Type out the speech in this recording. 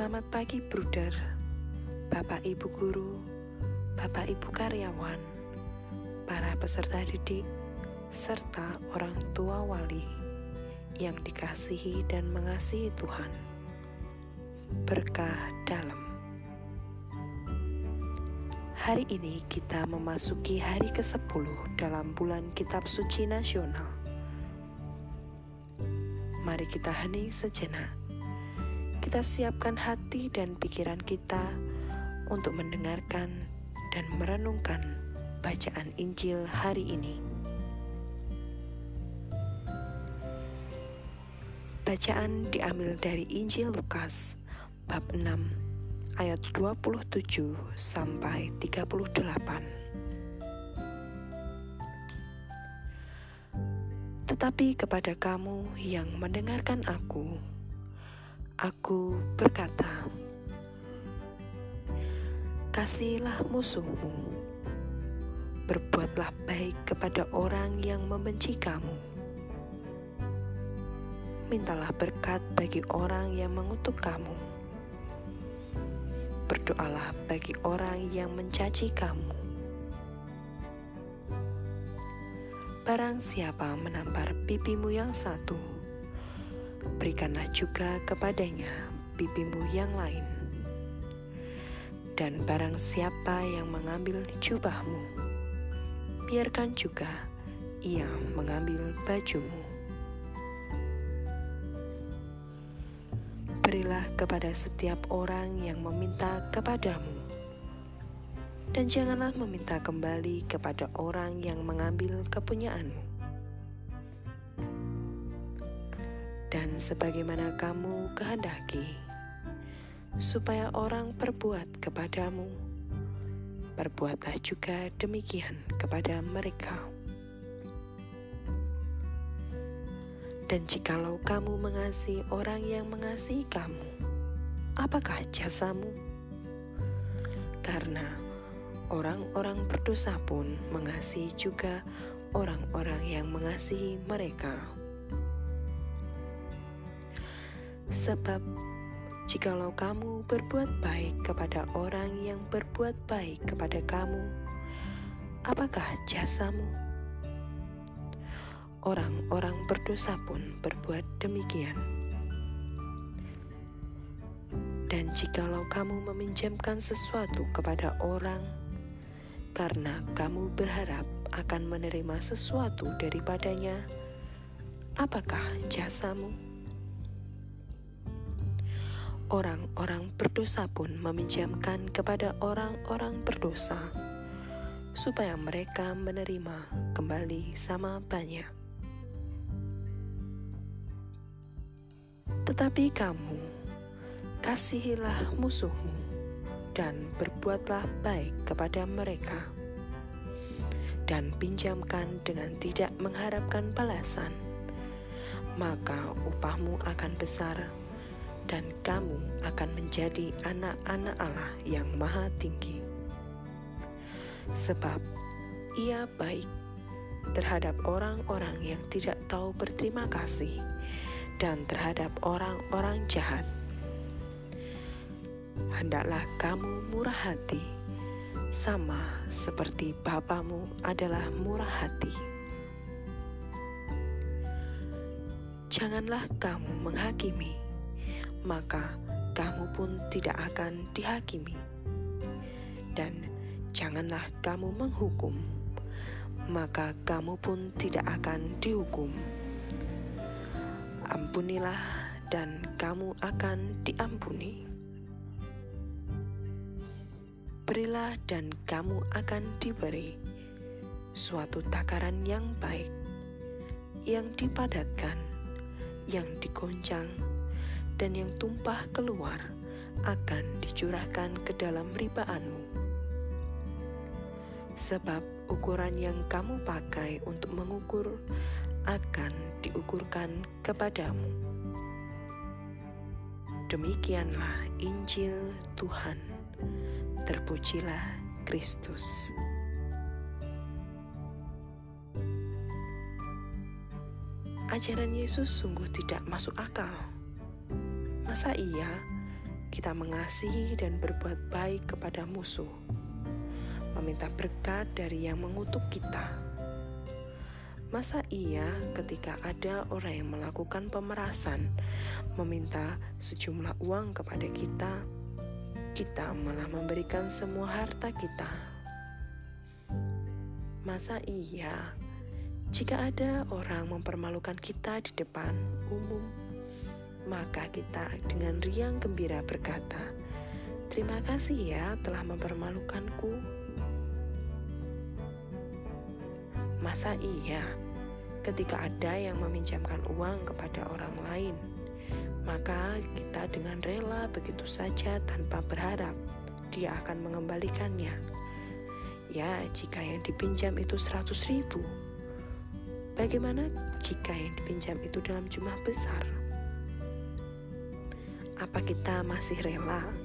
Selamat pagi, Bruder, Bapak Ibu guru, Bapak Ibu karyawan, para peserta didik, serta orang tua wali yang dikasihi dan mengasihi Tuhan. Berkah dalam Hari ini kita memasuki hari ke-10 dalam bulan Kitab Suci Nasional. Mari kita hening sejenak kita siapkan hati dan pikiran kita untuk mendengarkan dan merenungkan bacaan Injil hari ini. Bacaan diambil dari Injil Lukas bab 6 ayat 27 sampai 38. Tetapi kepada kamu yang mendengarkan aku, Aku berkata, "Kasihilah musuhmu, berbuatlah baik kepada orang yang membenci kamu, mintalah berkat bagi orang yang mengutuk kamu, berdoalah bagi orang yang mencaci kamu." Barang siapa menampar pipimu yang satu, berikanlah juga kepadanya pipimu yang lain. Dan barang siapa yang mengambil jubahmu, biarkan juga ia mengambil bajumu. Berilah kepada setiap orang yang meminta kepadamu, dan janganlah meminta kembali kepada orang yang mengambil kepunyaanmu sebagaimana kamu kehendaki, supaya orang berbuat kepadamu, berbuatlah juga demikian kepada mereka. Dan jikalau kamu mengasihi orang yang mengasihi kamu, apakah jasamu? Karena orang-orang berdosa pun mengasihi juga orang-orang yang mengasihi mereka. Sebab, jikalau kamu berbuat baik kepada orang yang berbuat baik kepada kamu, apakah jasamu? Orang-orang berdosa pun berbuat demikian. Dan jikalau kamu meminjamkan sesuatu kepada orang, karena kamu berharap akan menerima sesuatu daripadanya, apakah jasamu? Orang-orang berdosa pun meminjamkan kepada orang-orang berdosa, supaya mereka menerima kembali sama banyak. Tetapi kamu, kasihilah musuhmu, dan berbuatlah baik kepada mereka, dan pinjamkan dengan tidak mengharapkan balasan, maka upahmu akan besar dan kamu akan menjadi anak-anak Allah yang maha tinggi. Sebab ia baik terhadap orang-orang yang tidak tahu berterima kasih dan terhadap orang-orang jahat. Hendaklah kamu murah hati, sama seperti Bapamu adalah murah hati. Janganlah kamu menghakimi, maka kamu pun tidak akan dihakimi. Dan janganlah kamu menghukum, maka kamu pun tidak akan dihukum. Ampunilah, dan kamu akan diampuni. Berilah, dan kamu akan diberi suatu takaran yang baik, yang dipadatkan, yang digoncang dan yang tumpah keluar akan dicurahkan ke dalam ribaanmu. Sebab ukuran yang kamu pakai untuk mengukur akan diukurkan kepadamu. Demikianlah Injil Tuhan. Terpujilah Kristus. Ajaran Yesus sungguh tidak masuk akal Masa iya kita mengasihi dan berbuat baik kepada musuh, meminta berkat dari yang mengutuk kita. Masa iya ketika ada orang yang melakukan pemerasan, meminta sejumlah uang kepada kita, kita malah memberikan semua harta kita? Masa iya jika ada orang mempermalukan kita di depan umum, maka kita dengan riang gembira berkata, "Terima kasih ya telah mempermalukanku." Masa iya ketika ada yang meminjamkan uang kepada orang lain, maka kita dengan rela begitu saja tanpa berharap dia akan mengembalikannya. Ya, jika yang dipinjam itu seratus ribu, Bagaimana jika yang dipinjam itu dalam jumlah besar? Apa kita masih rela